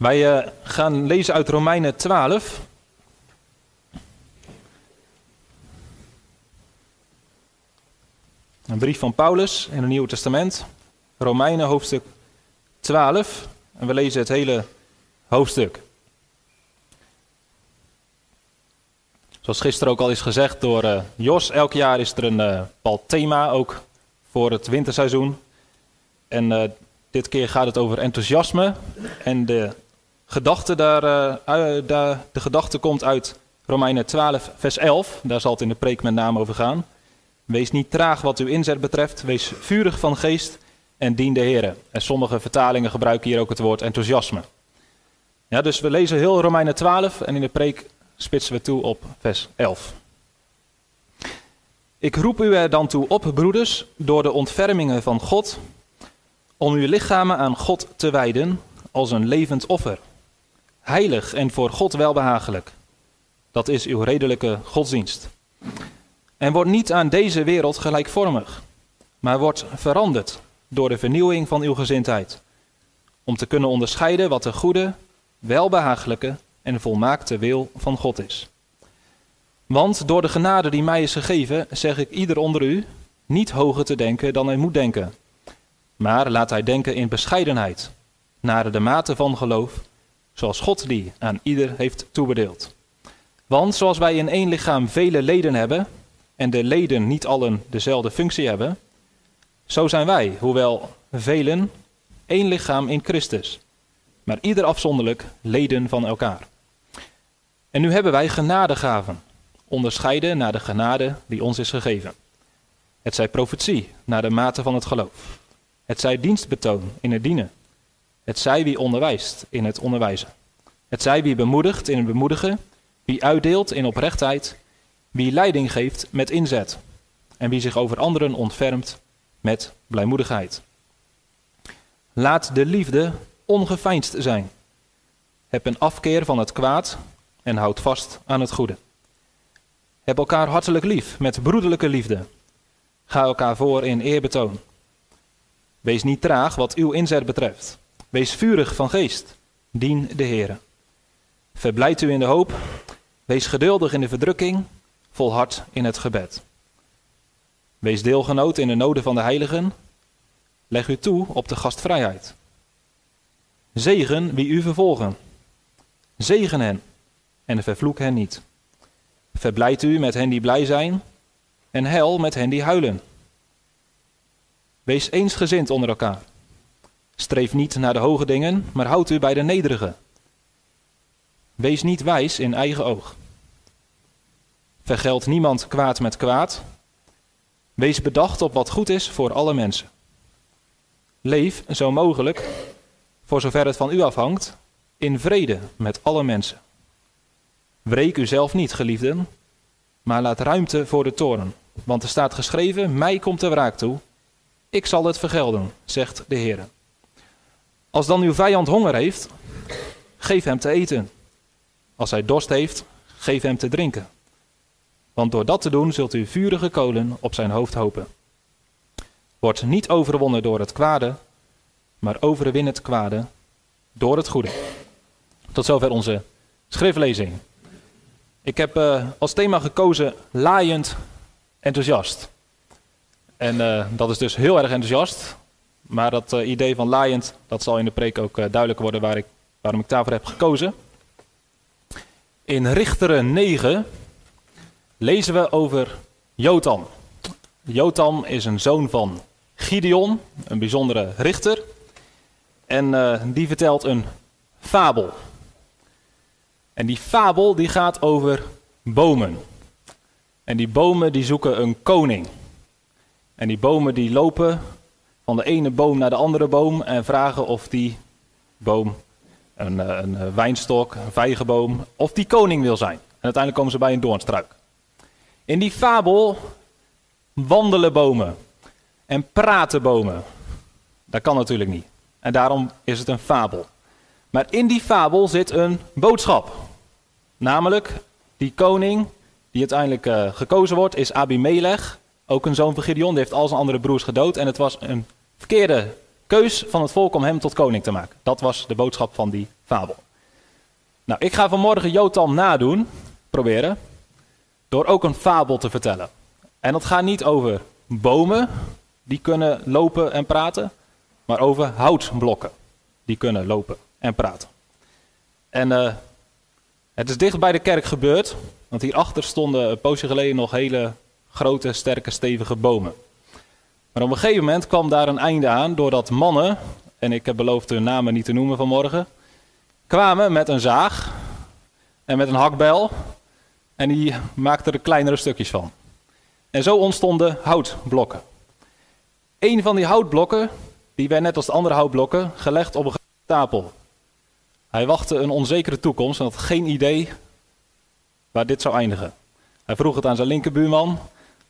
Wij uh, gaan lezen uit Romeinen 12. Een brief van Paulus in het Nieuwe Testament. Romeinen hoofdstuk 12. En we lezen het hele hoofdstuk. Zoals gisteren ook al is gezegd door uh, Jos, elk jaar is er een uh, bepaald thema ook voor het winterseizoen. En dit keer gaat het over enthousiasme. En de gedachte, daar, de, de gedachte komt uit Romeinen 12, vers 11. Daar zal het in de preek met name over gaan. Wees niet traag wat uw inzet betreft. Wees vurig van geest en dien de Heer. En sommige vertalingen gebruiken hier ook het woord enthousiasme. Ja, dus we lezen heel Romeinen 12 en in de preek spitsen we toe op vers 11. Ik roep u er dan toe op, broeders, door de ontfermingen van God, om uw lichamen aan God te wijden als een levend offer, heilig en voor God welbehagelijk. Dat is uw redelijke godsdienst. En word niet aan deze wereld gelijkvormig, maar wordt veranderd door de vernieuwing van uw gezindheid, om te kunnen onderscheiden wat de goede, welbehagelijke en volmaakte wil van God is. Want door de genade die mij is gegeven, zeg ik ieder onder u niet hoger te denken dan hij moet denken. Maar laat hij denken in bescheidenheid, naar de mate van geloof, zoals God die aan ieder heeft toebedeeld. Want zoals wij in één lichaam vele leden hebben, en de leden niet allen dezelfde functie hebben, zo zijn wij, hoewel velen, één lichaam in Christus, maar ieder afzonderlijk leden van elkaar. En nu hebben wij genadegaven, onderscheiden naar de genade die ons is gegeven. Het zij profetie, naar de mate van het geloof. Het zij dienstbetoon in het dienen. Het zij wie onderwijst in het onderwijzen. Het zij wie bemoedigt in het bemoedigen, wie uitdeelt in oprechtheid, wie leiding geeft met inzet en wie zich over anderen ontfermt met blijmoedigheid. Laat de liefde ongeveinsd zijn. Heb een afkeer van het kwaad en houd vast aan het goede. Heb elkaar hartelijk lief met broederlijke liefde. Ga elkaar voor in eerbetoon. Wees niet traag wat uw inzet betreft. Wees vurig van geest. Dien de Heer. Verblijd u in de hoop. Wees geduldig in de verdrukking. Volhard in het gebed. Wees deelgenoot in de noden van de heiligen. Leg u toe op de gastvrijheid. Zegen wie u vervolgen. Zegen hen en vervloek hen niet. Verblijd u met hen die blij zijn en hel met hen die huilen. Wees eensgezind onder elkaar. Streef niet naar de hoge dingen, maar houd u bij de nederige. Wees niet wijs in eigen oog. Vergeld niemand kwaad met kwaad. Wees bedacht op wat goed is voor alle mensen. Leef zo mogelijk, voor zover het van u afhangt, in vrede met alle mensen. Wreek u zelf niet, geliefden, maar laat ruimte voor de toorn. Want er staat geschreven: Mij komt de wraak toe. Ik zal het vergelden, zegt de Heer. Als dan uw vijand honger heeft, geef hem te eten. Als hij dorst heeft, geef hem te drinken. Want door dat te doen zult u vurige kolen op zijn hoofd hopen. Word niet overwonnen door het kwade, maar overwin het kwade door het goede. Tot zover onze schriftlezing. Ik heb uh, als thema gekozen laaiend enthousiast. En uh, dat is dus heel erg enthousiast. Maar dat uh, idee van laaiend, dat zal in de preek ook duidelijk worden waar ik, waarom ik daarvoor heb gekozen. In Richteren 9 lezen we over Jotam. Jotam is een zoon van Gideon, een bijzondere richter. En die vertelt een fabel. En die fabel die gaat over bomen. En die bomen die zoeken een koning. En die bomen die lopen van de ene boom naar de andere boom en vragen of die boom, een, eh, een eh, wijnstok, een vijgenboom, of die koning wil zijn. En uiteindelijk komen ze bij een doornstruik. In die fabel wandelen bomen en praten bomen. Dat kan natuurlijk niet. En daarom is het een fabel. Maar in die fabel zit een boodschap. Namelijk, die koning die uiteindelijk uh, gekozen wordt, is Abimelech. Ook een zoon van Gideon. Heeft al zijn andere broers gedood. En het was een verkeerde keus van het volk om hem tot koning te maken. Dat was de boodschap van die fabel. Nou, ik ga vanmorgen Jotam nadoen, proberen, door ook een fabel te vertellen. En dat gaat niet over bomen, die kunnen lopen en praten, maar over houtblokken, die kunnen lopen en praten. En uh, het is dicht bij de kerk gebeurd, want hierachter stonden een poosje geleden nog hele grote, sterke, stevige bomen. Maar op een gegeven moment kwam daar een einde aan doordat mannen, en ik heb beloofd hun namen niet te noemen vanmorgen, kwamen met een zaag en met een hakbel en die maakten er kleinere stukjes van. En zo ontstonden houtblokken. Een van die houtblokken, die werd net als de andere houtblokken gelegd op een stapel. Hij wachtte een onzekere toekomst en had geen idee waar dit zou eindigen. Hij vroeg het aan zijn linkerbuurman,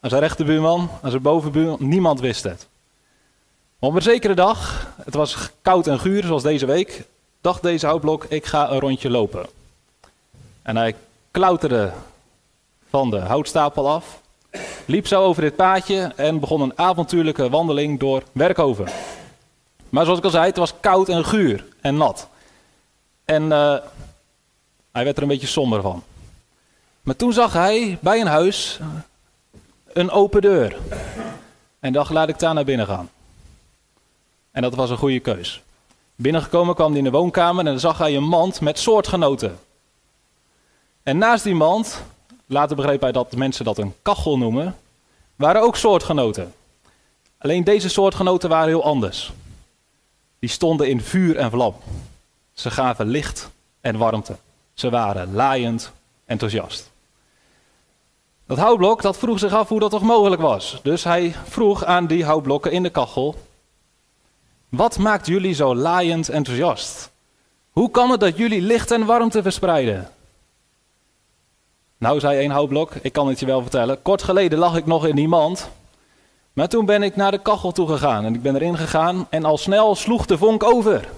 aan zijn rechterbuurman, aan zijn bovenbuurman. Niemand wist het. Maar op een zekere dag, het was koud en guur zoals deze week, dacht deze houtblok, ik ga een rondje lopen. En hij klauterde van de houtstapel af, liep zo over dit paadje en begon een avontuurlijke wandeling door Werkhoven. Maar zoals ik al zei, het was koud en guur en nat. En uh, hij werd er een beetje somber van. Maar toen zag hij bij een huis een open deur. En dacht, laat ik daar naar binnen gaan. En dat was een goede keus. Binnengekomen kwam hij in de woonkamer en dan zag hij een mand met soortgenoten. En naast die mand, later begreep hij dat mensen dat een kachel noemen, waren ook soortgenoten. Alleen deze soortgenoten waren heel anders. Die stonden in vuur en vlam. Ze gaven licht en warmte. Ze waren laaiend enthousiast. Dat houtblok dat vroeg zich af hoe dat toch mogelijk was. Dus hij vroeg aan die houtblokken in de kachel: Wat maakt jullie zo laaiend enthousiast? Hoe kan het dat jullie licht en warmte verspreiden? Nou, zei een houtblok, ik kan het je wel vertellen. Kort geleden lag ik nog in die mand. Maar toen ben ik naar de kachel toe gegaan en ik ben erin gegaan en al snel sloeg de vonk over.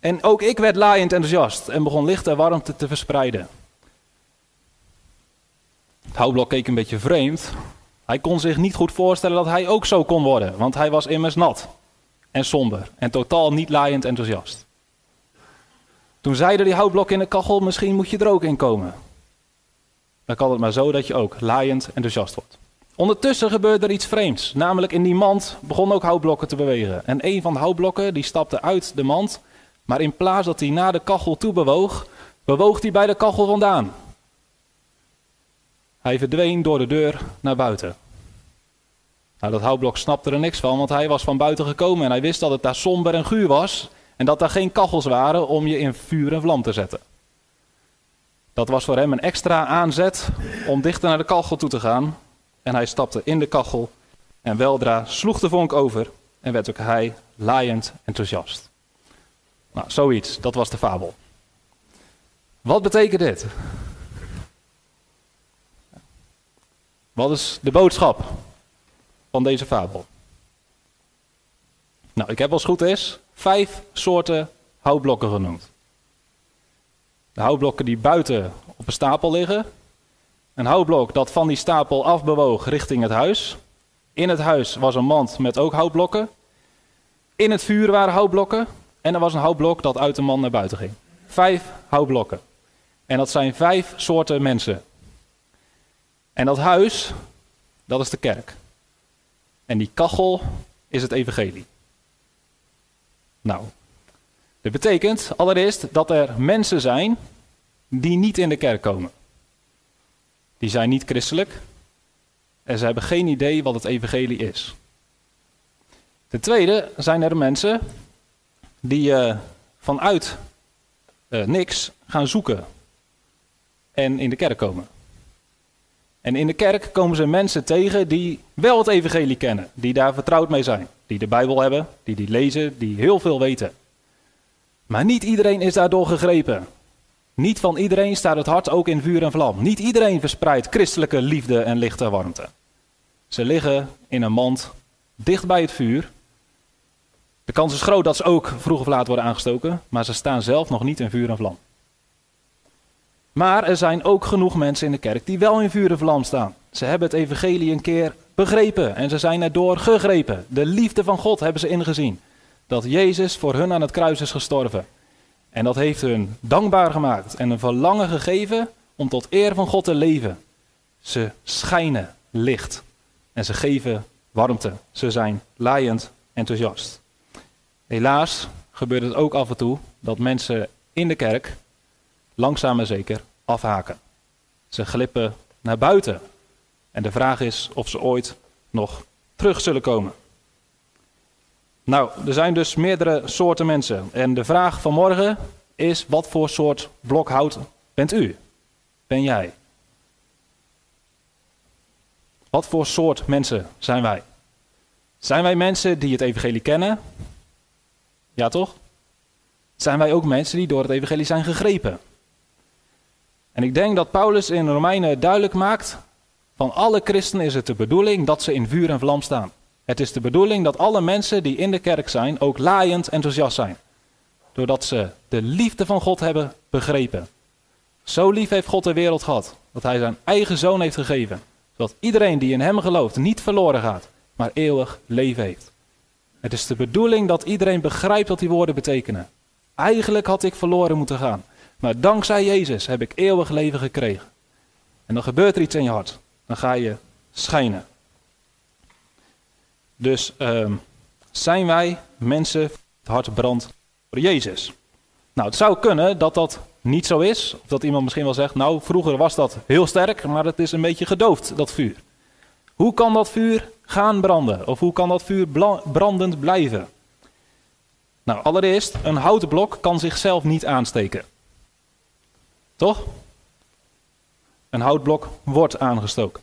En ook ik werd laaiend enthousiast en begon licht en warmte te verspreiden. Houtblok keek een beetje vreemd. Hij kon zich niet goed voorstellen dat hij ook zo kon worden, want hij was immers nat en somber en totaal niet laaiend enthousiast. Toen zeiden die houtblokken in de kachel, misschien moet je er ook in komen. Dan kan het maar zo dat je ook laaiend enthousiast wordt. Ondertussen gebeurde er iets vreemds. Namelijk in die mand begonnen ook houtblokken te bewegen. En een van de houtblokken die stapte uit de mand. Maar in plaats dat hij naar de kachel toe bewoog, bewoog hij bij de kachel vandaan. Hij verdween door de deur naar buiten. Nou, dat houtblok snapte er niks van, want hij was van buiten gekomen en hij wist dat het daar somber en guur was en dat daar geen kachels waren om je in vuur en vlam te zetten. Dat was voor hem een extra aanzet om dichter naar de kachel toe te gaan. En hij stapte in de kachel en weldra sloeg de vonk over en werd ook hij laaiend enthousiast. Nou, zoiets, dat was de fabel. Wat betekent dit? Wat is de boodschap van deze fabel? Nou, ik heb als goed is vijf soorten houtblokken genoemd. De houtblokken die buiten op een stapel liggen. Een houtblok dat van die stapel afbewoog richting het huis. In het huis was een mand met ook houtblokken. In het vuur waren houtblokken. En er was een houtblok dat uit de mand naar buiten ging. Vijf houtblokken. En dat zijn vijf soorten mensen. En dat huis, dat is de kerk. En die kachel is het evangelie. Nou, dit betekent allereerst dat er mensen zijn die niet in de kerk komen. Die zijn niet christelijk en ze hebben geen idee wat het evangelie is. Ten tweede zijn er mensen die uh, vanuit uh, niks gaan zoeken en in de kerk komen. En in de kerk komen ze mensen tegen die wel het evangelie kennen, die daar vertrouwd mee zijn, die de Bijbel hebben, die die lezen, die heel veel weten. Maar niet iedereen is daardoor gegrepen. Niet van iedereen staat het hart ook in vuur en vlam. Niet iedereen verspreidt christelijke liefde en lichte warmte. Ze liggen in een mand dicht bij het vuur. De kans is groot dat ze ook vroeg of laat worden aangestoken, maar ze staan zelf nog niet in vuur en vlam. Maar er zijn ook genoeg mensen in de kerk die wel in vuur en vlam staan. Ze hebben het evangelie een keer begrepen en ze zijn erdoor gegrepen. De liefde van God hebben ze ingezien. dat Jezus voor hun aan het kruis is gestorven. En dat heeft hun dankbaar gemaakt en een verlangen gegeven om tot eer van God te leven. Ze schijnen licht en ze geven warmte. Ze zijn laaiend enthousiast. Helaas gebeurt het ook af en toe dat mensen in de kerk langzaam maar zeker afhaken. Ze glippen naar buiten. En de vraag is of ze ooit nog terug zullen komen. Nou, er zijn dus meerdere soorten mensen. En de vraag van morgen is: wat voor soort blok hout bent u? Ben jij? Wat voor soort mensen zijn wij? Zijn wij mensen die het evangelie kennen? Ja, toch? Zijn wij ook mensen die door het evangelie zijn gegrepen? En ik denk dat Paulus in Romeinen duidelijk maakt: van alle christenen is het de bedoeling dat ze in vuur en vlam staan. Het is de bedoeling dat alle mensen die in de kerk zijn ook laaiend enthousiast zijn. Doordat ze de liefde van God hebben begrepen. Zo lief heeft God de wereld gehad, dat hij zijn eigen zoon heeft gegeven. Zodat iedereen die in hem gelooft niet verloren gaat, maar eeuwig leven heeft. Het is de bedoeling dat iedereen begrijpt wat die woorden betekenen. Eigenlijk had ik verloren moeten gaan. Maar dankzij Jezus heb ik eeuwig leven gekregen. En dan gebeurt er iets in je hart. Dan ga je schijnen. Dus uh, zijn wij mensen, het hart brandt voor Jezus. Nou, het zou kunnen dat dat niet zo is. Of dat iemand misschien wel zegt, nou, vroeger was dat heel sterk, maar het is een beetje gedoofd, dat vuur. Hoe kan dat vuur gaan branden? Of hoe kan dat vuur brandend blijven? Nou, allereerst, een houten blok kan zichzelf niet aansteken. Toch? Een houtblok wordt aangestoken.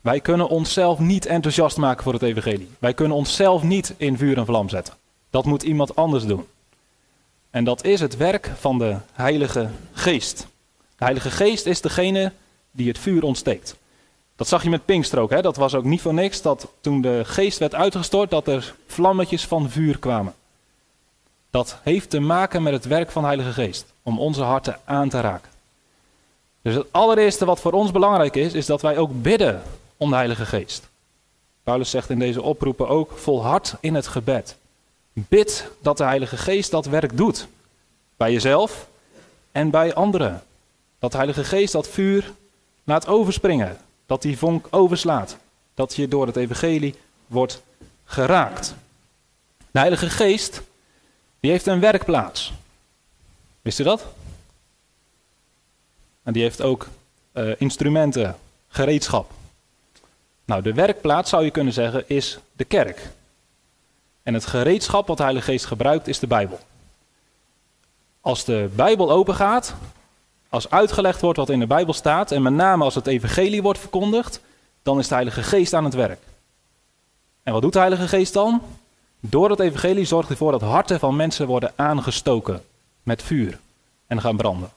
Wij kunnen onszelf niet enthousiast maken voor het evangelie. Wij kunnen onszelf niet in vuur en vlam zetten. Dat moet iemand anders doen. En dat is het werk van de Heilige Geest. De Heilige Geest is degene die het vuur ontsteekt. Dat zag je met Pinkster Hè? Dat was ook niet voor niks dat toen de geest werd uitgestort, dat er vlammetjes van vuur kwamen. Dat heeft te maken met het werk van de Heilige Geest. Om onze harten aan te raken. Dus het allereerste wat voor ons belangrijk is, is dat wij ook bidden om de Heilige Geest. Paulus zegt in deze oproepen ook: volhard in het gebed. Bid dat de Heilige Geest dat werk doet. Bij jezelf en bij anderen. Dat de Heilige Geest dat vuur laat overspringen. Dat die vonk overslaat. Dat je door het Evangelie wordt geraakt. De Heilige Geest, die heeft een werkplaats. Wist u dat? En die heeft ook uh, instrumenten, gereedschap. Nou, de werkplaats zou je kunnen zeggen is de kerk. En het gereedschap wat de Heilige Geest gebruikt is de Bijbel. Als de Bijbel open gaat, als uitgelegd wordt wat in de Bijbel staat, en met name als het evangelie wordt verkondigd, dan is de Heilige Geest aan het werk. En wat doet de Heilige Geest dan? Door het evangelie zorgt hij ervoor dat harten van mensen worden aangestoken met vuur en gaan branden.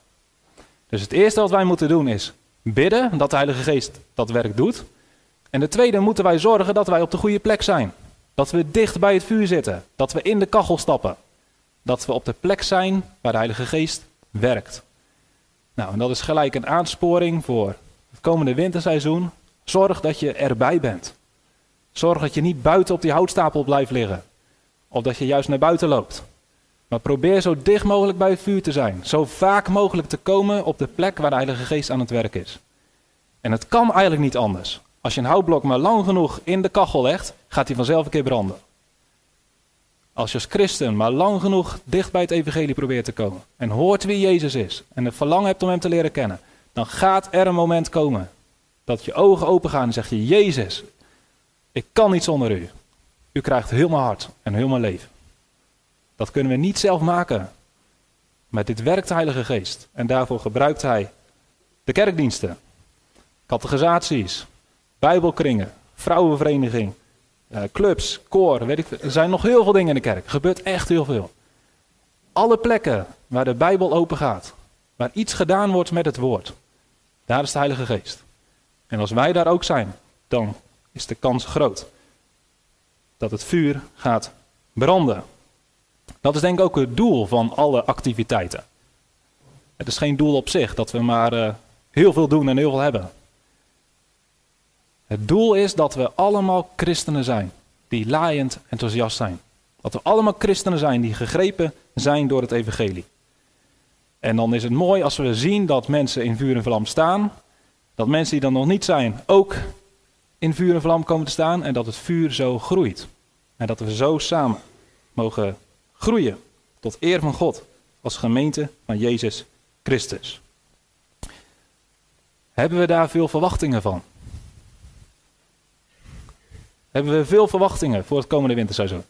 Dus het eerste wat wij moeten doen is bidden dat de Heilige Geest dat werk doet. En de tweede moeten wij zorgen dat wij op de goede plek zijn. Dat we dicht bij het vuur zitten. Dat we in de kachel stappen. Dat we op de plek zijn waar de Heilige Geest werkt. Nou, en dat is gelijk een aansporing voor het komende winterseizoen. Zorg dat je erbij bent. Zorg dat je niet buiten op die houtstapel blijft liggen. Of dat je juist naar buiten loopt. Maar probeer zo dicht mogelijk bij het vuur te zijn. Zo vaak mogelijk te komen op de plek waar de Heilige Geest aan het werk is. En het kan eigenlijk niet anders. Als je een houtblok maar lang genoeg in de kachel legt, gaat hij vanzelf een keer branden. Als je als christen maar lang genoeg dicht bij het evangelie probeert te komen en hoort wie Jezus is en het verlangen hebt om hem te leren kennen, dan gaat er een moment komen dat je ogen open gaan en zeg je, Jezus, ik kan niet zonder u. U krijgt heel mijn hart en heel mijn leven. Dat kunnen we niet zelf maken. Maar dit werkt de Heilige Geest. En daarvoor gebruikt hij de kerkdiensten, categorisaties, bijbelkringen, vrouwenvereniging, eh, clubs, koor, weet ik Er zijn nog heel veel dingen in de kerk. Er gebeurt echt heel veel. Alle plekken waar de Bijbel open gaat, waar iets gedaan wordt met het woord, daar is de Heilige Geest. En als wij daar ook zijn, dan is de kans groot dat het vuur gaat branden. Dat is denk ik ook het doel van alle activiteiten. Het is geen doel op zich dat we maar uh, heel veel doen en heel veel hebben. Het doel is dat we allemaal christenen zijn, die laaiend enthousiast zijn Dat we allemaal christenen zijn die gegrepen zijn door het evangelie. En dan is het mooi als we zien dat mensen in vuur en vlam staan. Dat mensen die dan nog niet zijn ook in vuur en vlam komen te staan. En dat het vuur zo groeit. En dat we zo samen mogen groeien tot eer van God als gemeente van Jezus Christus. Hebben we daar veel verwachtingen van? Hebben we veel verwachtingen voor het komende winterseizoen?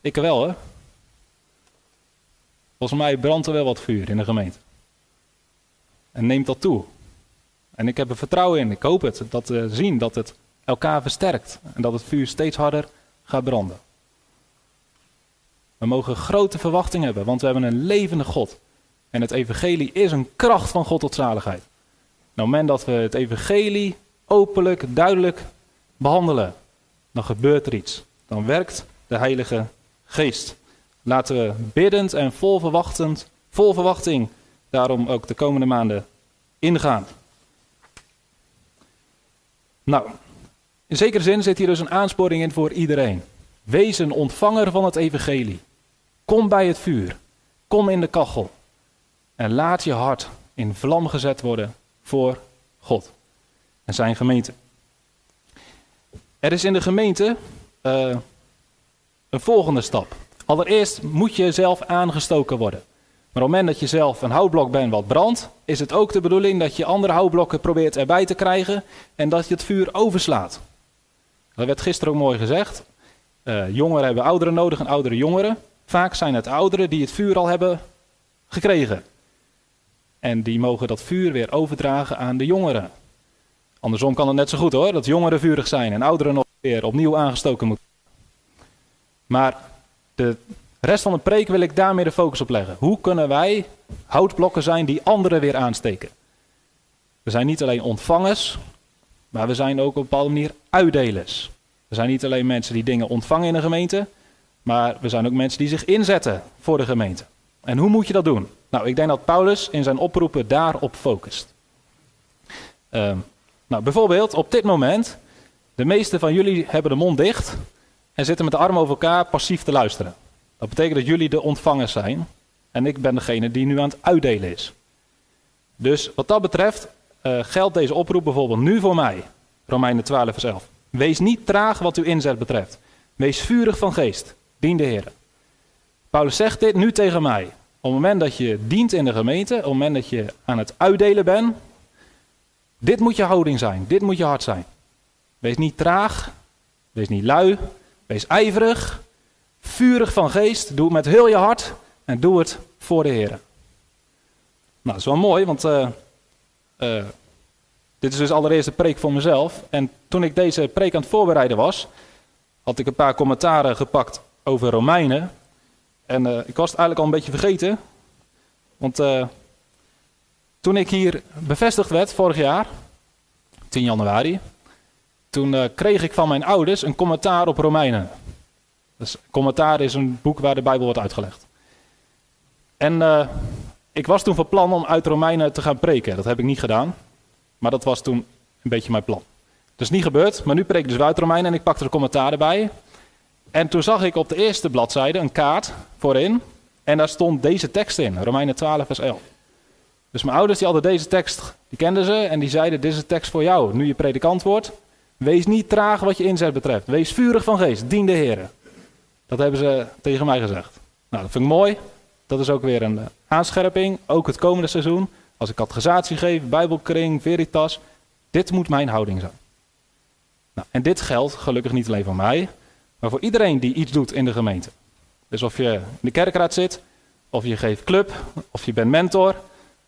Ik wel, hè? Volgens mij brandt er wel wat vuur in de gemeente. En neemt dat toe. En ik heb er vertrouwen in, ik hoop het, dat we zien dat het elkaar versterkt. En dat het vuur steeds harder gaat branden. We mogen grote verwachting hebben, want we hebben een levende God. En het evangelie is een kracht van God tot zaligheid. Op het moment dat we het evangelie openlijk, duidelijk behandelen, dan gebeurt er iets. Dan werkt de Heilige Geest. Laten we biddend en vol, verwachtend, vol verwachting daarom ook de komende maanden ingaan. Nou, in zekere zin zit hier dus een aansporing in voor iedereen. Wees een ontvanger van het evangelie. Kom bij het vuur. Kom in de kachel. En laat je hart in vlam gezet worden voor God en zijn gemeente. Er is in de gemeente uh, een volgende stap. Allereerst moet je zelf aangestoken worden. Maar op het moment dat je zelf een houtblok bent wat brandt, is het ook de bedoeling dat je andere houtblokken probeert erbij te krijgen en dat je het vuur overslaat. Dat werd gisteren ook mooi gezegd. Uh, jongeren hebben ouderen nodig en oudere jongeren. Vaak zijn het ouderen die het vuur al hebben gekregen. En die mogen dat vuur weer overdragen aan de jongeren. Andersom kan het net zo goed hoor, dat jongeren vurig zijn en ouderen nog weer opnieuw aangestoken moeten. Maar de rest van de preek wil ik daar meer de focus op leggen. Hoe kunnen wij houtblokken zijn die anderen weer aansteken? We zijn niet alleen ontvangers, maar we zijn ook op een bepaalde manier uitdelers. We zijn niet alleen mensen die dingen ontvangen in een gemeente, maar we zijn ook mensen die zich inzetten voor de gemeente. En hoe moet je dat doen? Nou, ik denk dat Paulus in zijn oproepen daarop focust. Uh, nou, bijvoorbeeld op dit moment, de meeste van jullie hebben de mond dicht en zitten met de armen over elkaar passief te luisteren. Dat betekent dat jullie de ontvangers zijn en ik ben degene die nu aan het uitdelen is. Dus wat dat betreft uh, geldt deze oproep bijvoorbeeld nu voor mij. Romeinen 12 vers 11. Wees niet traag wat uw inzet betreft. Wees vurig van geest. Dien de Heer. Paulus zegt dit nu tegen mij. Op het moment dat je dient in de gemeente, op het moment dat je aan het uitdelen bent, dit moet je houding zijn, dit moet je hart zijn. Wees niet traag, wees niet lui, wees ijverig, vurig van geest, doe het met heel je hart en doe het voor de Heer. Nou, dat is wel mooi, want uh, uh, dit is dus allereerst de preek voor mezelf. En toen ik deze preek aan het voorbereiden was, had ik een paar commentaren gepakt over Romeinen. En uh, ik was het eigenlijk al een beetje vergeten. Want toen ik hier bevestigd werd vorig jaar, 10 januari, toen kreeg ik van mijn ouders een commentaar op Romeinen. Dus commentaar is een boek waar de Bijbel wordt uitgelegd. En ik was toen van plan om uit Romeinen te gaan preken. Dat heb ik niet gedaan, maar dat was toen een beetje mijn plan. Is niet gebeurd, maar nu preek ik dus uit Romeinen en ik pakte er commentaar erbij. En toen zag ik op de eerste bladzijde een kaart voorin en daar stond deze tekst in, Romeinen 12 vers 11. Dus mijn ouders die hadden deze tekst, die kenden ze en die zeiden, dit is de tekst voor jou. Nu je predikant wordt, wees niet traag wat je inzet betreft. Wees vurig van geest, dien de Heer. Dat hebben ze tegen mij gezegd. Nou, dat vind ik mooi. Dat is ook weer een eh, aanscherping, ook het komende seizoen. Als ik catechisatie geef, bijbelkring, veritas, dit moet mijn houding zijn. Nou, en dit geldt gelukkig niet alleen voor mij, maar voor iedereen die iets doet in de gemeente. Dus of je in de kerkraad zit, of je geeft club, of je bent mentor,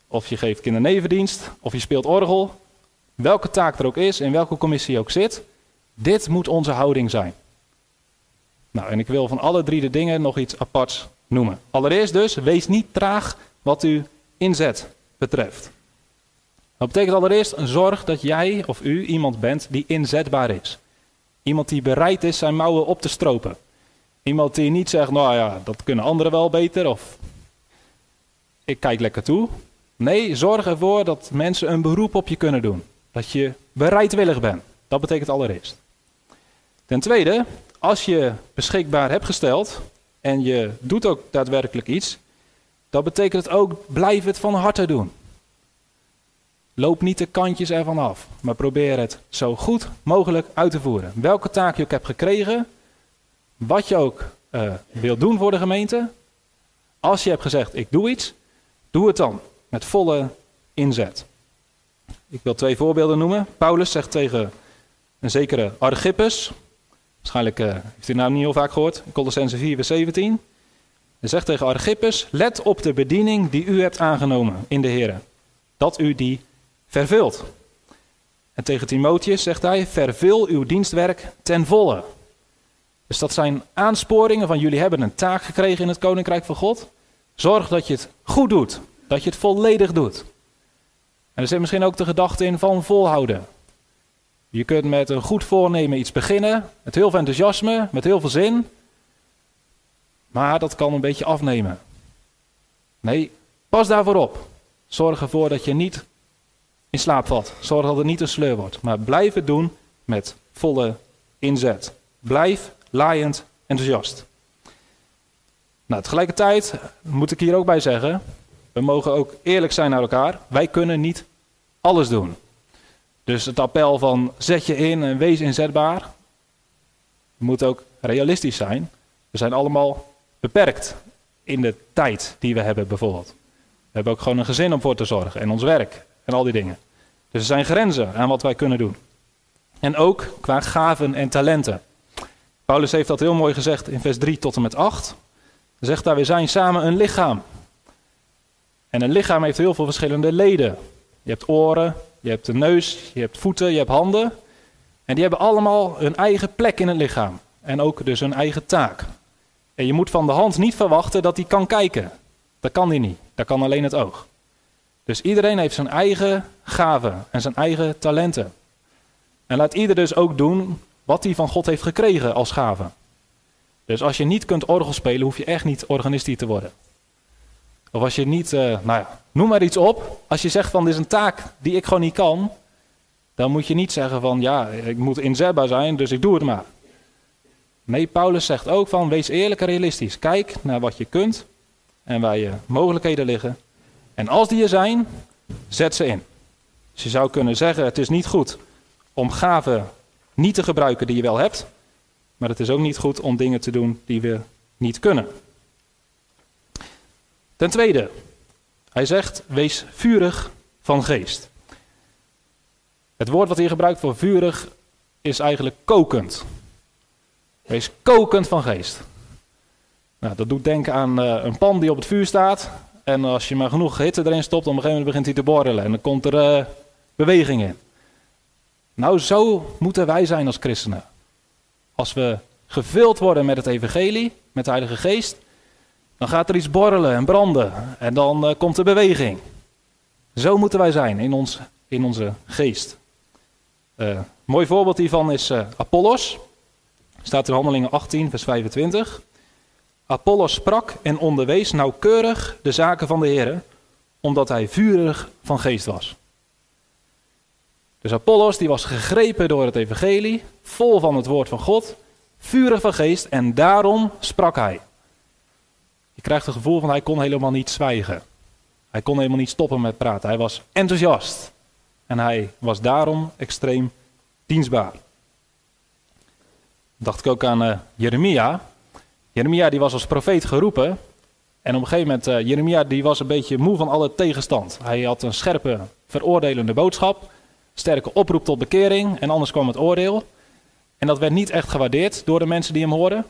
of je geeft kindernevendienst, of je speelt orgel. Welke taak er ook is, in welke commissie je ook zit. Dit moet onze houding zijn. Nou, en ik wil van alle drie de dingen nog iets aparts noemen. Allereerst dus, wees niet traag wat uw inzet betreft. Dat betekent allereerst zorg dat jij of u iemand bent die inzetbaar is. Iemand die bereid is zijn mouwen op te stropen. Iemand die niet zegt, nou ja, dat kunnen anderen wel beter of ik kijk lekker toe. Nee, zorg ervoor dat mensen een beroep op je kunnen doen. Dat je bereidwillig bent. Dat betekent allereerst. Ten tweede, als je beschikbaar hebt gesteld en je doet ook daadwerkelijk iets, dan betekent het ook blijf het van harte doen. Loop niet de kantjes ervan af, maar probeer het zo goed mogelijk uit te voeren. Welke taak je ook hebt gekregen, wat je ook uh, wilt doen voor de gemeente. Als je hebt gezegd, ik doe iets, doe het dan met volle inzet. Ik wil twee voorbeelden noemen. Paulus zegt tegen een zekere Archippus, waarschijnlijk uh, heeft u naam niet heel vaak gehoord, Colossense 4 vers 17. Hij zegt tegen Archippus, let op de bediening die u hebt aangenomen in de Heer, dat u die vervult. En tegen Timotheus zegt hij, vervul uw dienstwerk ten volle. Dus dat zijn aansporingen van jullie hebben een taak gekregen in het Koninkrijk van God. Zorg dat je het goed doet, dat je het volledig doet. En er zit misschien ook de gedachte in van volhouden. Je kunt met een goed voornemen iets beginnen, met heel veel enthousiasme, met heel veel zin. Maar dat kan een beetje afnemen. Nee, pas daarvoor op. Zorg ervoor dat je niet in slaap valt. Zorg dat het niet een sleur wordt. Maar blijf het doen met volle inzet. Blijf laaiend enthousiast. Nou, tegelijkertijd moet ik hier ook bij zeggen, we mogen ook eerlijk zijn naar elkaar. Wij kunnen niet alles doen. Dus het appel van zet je in en wees inzetbaar, moet ook realistisch zijn. We zijn allemaal beperkt in de tijd die we hebben bijvoorbeeld. We hebben ook gewoon een gezin om voor te zorgen en ons werk en al die dingen. Dus er zijn grenzen aan wat wij kunnen doen. En ook qua gaven en talenten. Paulus heeft dat heel mooi gezegd in vers 3 tot en met 8. Hij zegt daar, we zijn samen een lichaam. En een lichaam heeft heel veel verschillende leden. Je hebt oren, je hebt een neus, je hebt voeten, je hebt handen. En die hebben allemaal hun eigen plek in het lichaam. En ook dus hun eigen taak. En je moet van de hand niet verwachten dat hij kan kijken. Dat kan hij niet. Dat kan alleen het oog. Dus iedereen heeft zijn eigen gaven en zijn eigen talenten. En laat ieder dus ook doen wat hij van God heeft gekregen als gave. Dus als je niet kunt orgel spelen, hoef je echt niet organistisch te worden. Of als je niet, uh, nou ja, noem maar iets op. Als je zegt van dit is een taak die ik gewoon niet kan, dan moet je niet zeggen van ja, ik moet inzetbaar zijn, dus ik doe het maar. Nee, Paulus zegt ook van wees eerlijk en realistisch. Kijk naar wat je kunt en waar je mogelijkheden liggen. En als die er zijn, zet ze in. Dus je zou kunnen zeggen, het is niet goed om gaven niet te gebruiken die je wel hebt. Maar het is ook niet goed om dingen te doen die we niet kunnen. Ten tweede, hij zegt: wees vurig van geest. Het woord wat hier gebruikt voor vurig is eigenlijk kokend. Wees kokend van geest. Nou, dat doet denken aan uh, een pan die op het vuur staat. En als je maar genoeg hitte erin stopt, op een gegeven moment begint hij te borrelen. En dan komt er uh, beweging in. Nou, zo moeten wij zijn als christenen. Als we gevuld worden met het evangelie, met de Heilige Geest, dan gaat er iets borrelen en branden. En dan uh, komt er beweging. Zo moeten wij zijn in, ons, in onze geest. Uh, mooi voorbeeld hiervan is uh, Apollos. Staat in Handelingen 18, vers 25. Apollos sprak en onderwees nauwkeurig de zaken van de Heer, omdat hij vurig van geest was. Dus Apollos die was gegrepen door het evangelie, vol van het woord van God, vurig van geest en daarom sprak hij. Je krijgt het gevoel van hij kon helemaal niet zwijgen. Hij kon helemaal niet stoppen met praten. Hij was enthousiast. En hij was daarom extreem dienstbaar. Dacht ik ook aan uh, Jeremia. Jeremia die was als profeet geroepen. En op een gegeven moment, uh, Jeremia die was een beetje moe van alle tegenstand. Hij had een scherpe, veroordelende boodschap. Sterke oproep tot bekering. En anders kwam het oordeel. En dat werd niet echt gewaardeerd door de mensen die hem hoorden.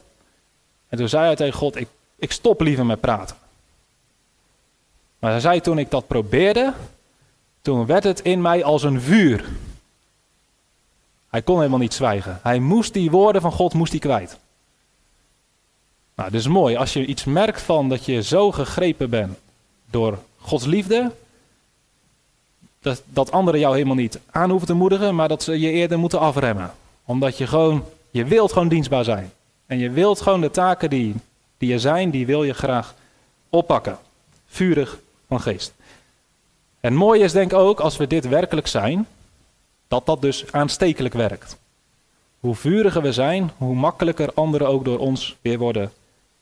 En toen zei hij tegen God, ik ik stop liever met praten. Maar hij zei toen ik dat probeerde, toen werd het in mij als een vuur. Hij kon helemaal niet zwijgen. Hij moest die woorden van God moest hij kwijt. Nou, dus mooi. Als je iets merkt van dat je zo gegrepen bent door Gods liefde, dat, dat anderen jou helemaal niet aan hoeven te moedigen, maar dat ze je eerder moeten afremmen. Omdat je gewoon, je wilt gewoon dienstbaar zijn. En je wilt gewoon de taken die die er zijn, die wil je graag oppakken. Vurig van geest. En mooi is denk ik ook, als we dit werkelijk zijn, dat dat dus aanstekelijk werkt. hoe vuriger we zijn, hoe makkelijker anderen ook door ons weer worden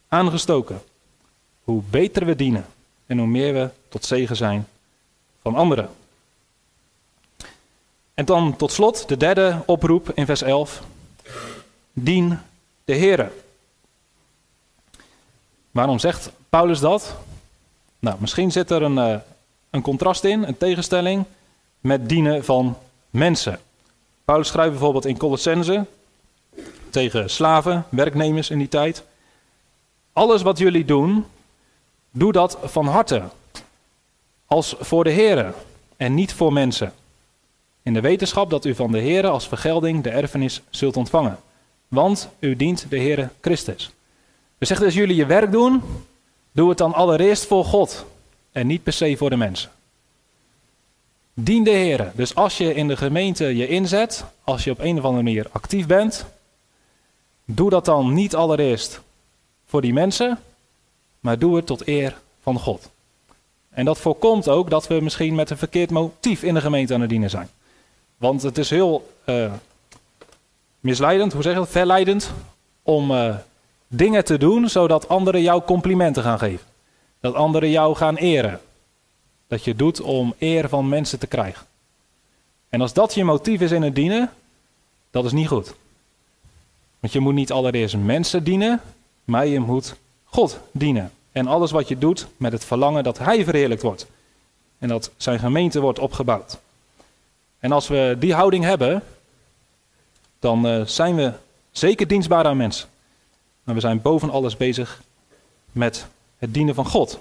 aangestoken. Hoe beter we dienen en hoe meer we tot zegen zijn van anderen. En dan tot slot de derde oproep in vers 11. Dien de Heere. Waarom zegt Paulus dat? Nou, misschien zit er een, uh, een contrast in, een tegenstelling met dienen van mensen. Paulus schrijft bijvoorbeeld in Colossense tegen slaven, werknemers in die tijd. Alles wat jullie doen, doe dat van harte. Als voor de Here en niet voor mensen. In de wetenschap dat u van de Here als vergelding de erfenis zult ontvangen. Want u dient de Heere Christus. We zeggen als jullie je werk doen, doe het dan allereerst voor God en niet per se voor de mensen. Dien de Heer. Dus als je in de gemeente je inzet, als je op een of andere manier actief bent, doe dat dan niet allereerst voor die mensen, maar doe het tot eer van God. En dat voorkomt ook dat we misschien met een verkeerd motief in de gemeente aan het dienen zijn. Want het is heel uh, misleidend, hoe zeg je dat, verleidend, om uh, dingen te doen zodat anderen jou complimenten gaan geven. Dat anderen jou gaan eren. Dat je doet om eer van mensen te krijgen. En als dat je motief is in het dienen, dat is niet goed. Want je moet niet allereerst mensen dienen, maar je moet God dienen. En alles wat je doet met het verlangen dat Hij verheerlijkt wordt. En dat zijn gemeente wordt opgebouwd. En als we die houding hebben, dan uh, zijn we zeker dienstbaar aan mensen. Maar we zijn boven alles bezig met het dienen van God.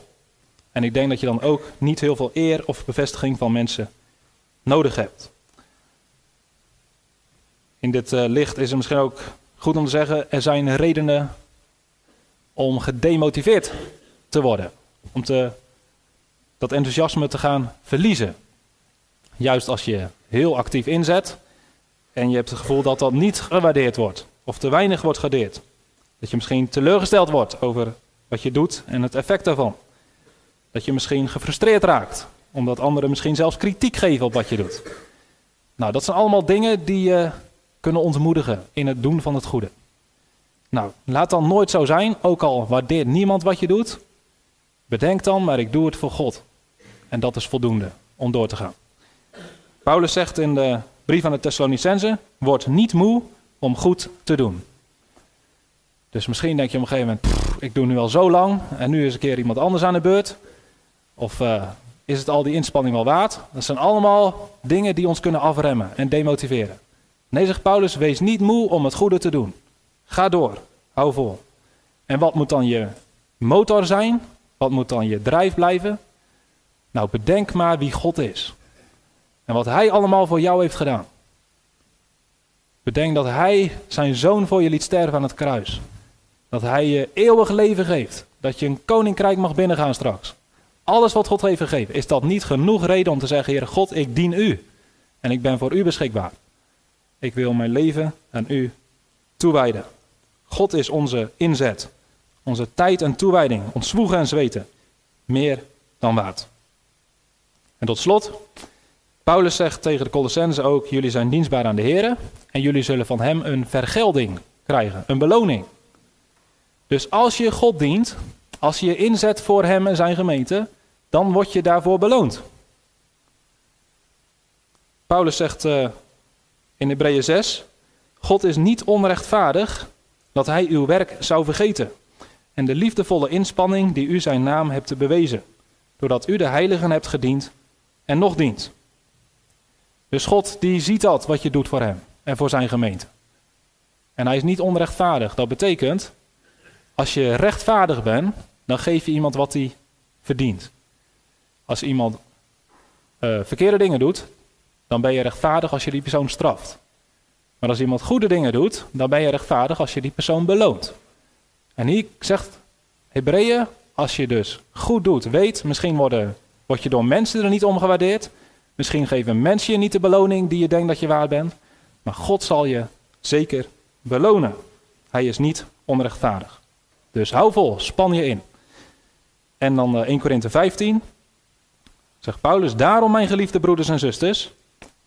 En ik denk dat je dan ook niet heel veel eer of bevestiging van mensen nodig hebt. In dit uh, licht is het misschien ook goed om te zeggen: er zijn redenen om gedemotiveerd te worden. Om te, dat enthousiasme te gaan verliezen. Juist als je heel actief inzet en je hebt het gevoel dat dat niet gewaardeerd wordt of te weinig wordt gewaardeerd. Dat je misschien teleurgesteld wordt over wat je doet en het effect daarvan. Dat je misschien gefrustreerd raakt, omdat anderen misschien zelfs kritiek geven op wat je doet. Nou, dat zijn allemaal dingen die je kunnen ontmoedigen in het doen van het goede. Nou, laat dan nooit zo zijn, ook al waardeert niemand wat je doet. Bedenk dan, maar ik doe het voor God. En dat is voldoende om door te gaan. Paulus zegt in de brief aan de Thessalonicense: Word niet moe om goed te doen. Dus misschien denk je op een gegeven moment: Ik doe nu al zo lang en nu is een keer iemand anders aan de beurt. Of uh, is het al die inspanning wel waard? Dat zijn allemaal dingen die ons kunnen afremmen en demotiveren. Nee, zegt Paulus, wees niet moe om het goede te doen. Ga door, hou vol. En wat moet dan je motor zijn? Wat moet dan je drijf blijven? Nou, bedenk maar wie God is. En wat Hij allemaal voor jou heeft gedaan. Bedenk dat Hij zijn zoon voor je liet sterven aan het kruis. Dat Hij je eeuwig leven geeft. Dat je een koninkrijk mag binnengaan straks. Alles wat God heeft gegeven. Is dat niet genoeg reden om te zeggen, Heer God, ik dien U. En ik ben voor U beschikbaar. Ik wil mijn leven aan U toewijden. God is onze inzet. Onze tijd en toewijding. Ons zwoegen en zweten. Meer dan waard. En tot slot, Paulus zegt tegen de Colossenzen ook: Jullie zijn dienstbaar aan de Heer en jullie zullen van Hem een vergelding krijgen, een beloning. Dus als je God dient, als je je inzet voor Hem en zijn gemeente, dan word je daarvoor beloond. Paulus zegt uh, in Hebreeën 6: God is niet onrechtvaardig dat Hij uw werk zou vergeten en de liefdevolle inspanning die u zijn naam hebt bewezen, doordat u de heiligen hebt gediend en nog dient. Dus God die ziet dat wat je doet voor hem en voor zijn gemeente. En hij is niet onrechtvaardig. Dat betekent, als je rechtvaardig bent, dan geef je iemand wat hij verdient. Als iemand uh, verkeerde dingen doet, dan ben je rechtvaardig als je die persoon straft. Maar als iemand goede dingen doet, dan ben je rechtvaardig als je die persoon beloont. En hier zegt Hebreeën, als je dus goed doet, weet, misschien worden, word je door mensen er niet om gewaardeerd, Misschien geven mensen je niet de beloning die je denkt dat je waard bent. Maar God zal je zeker belonen. Hij is niet onrechtvaardig. Dus hou vol, span je in. En dan 1 eh, Korinthe 15. Zegt Paulus, daarom mijn geliefde broeders en zusters,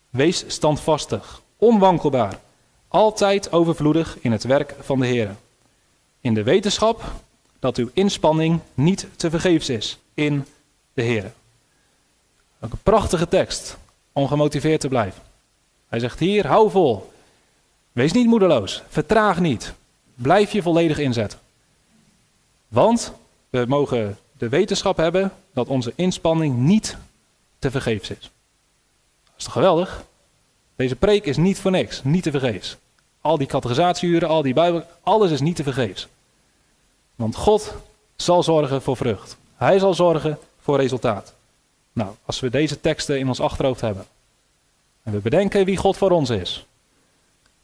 wees standvastig, onwankelbaar. altijd overvloedig in het werk van de Heer. In de wetenschap dat uw inspanning niet te vergeefs is in de Heer. Ook een prachtige tekst om gemotiveerd te blijven. Hij zegt hier, hou vol. Wees niet moedeloos. Vertraag niet. Blijf je volledig inzetten. Want we mogen de wetenschap hebben dat onze inspanning niet te vergeefs is. Dat is toch geweldig? Deze preek is niet voor niks, niet te vergeefs. Al die categorisatieuren, al die Bijbel, alles is niet te vergeefs. Want God zal zorgen voor vrucht. Hij zal zorgen voor resultaat. Nou, als we deze teksten in ons achterhoofd hebben en we bedenken wie God voor ons is,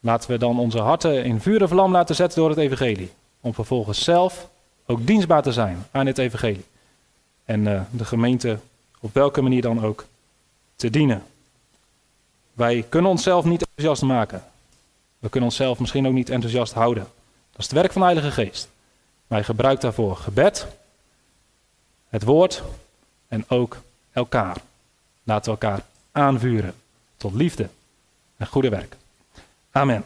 laten we dan onze harten in vuur en vlam laten zetten door het evangelie. Om vervolgens zelf ook dienstbaar te zijn aan het evangelie. En uh, de gemeente op welke manier dan ook te dienen. Wij kunnen onszelf niet enthousiast maken. We kunnen onszelf misschien ook niet enthousiast houden. Dat is het werk van de Heilige Geest. Wij gebruiken daarvoor gebed, het woord en ook elkaar. Laten we elkaar aanvuren tot liefde en goede werk. Amen.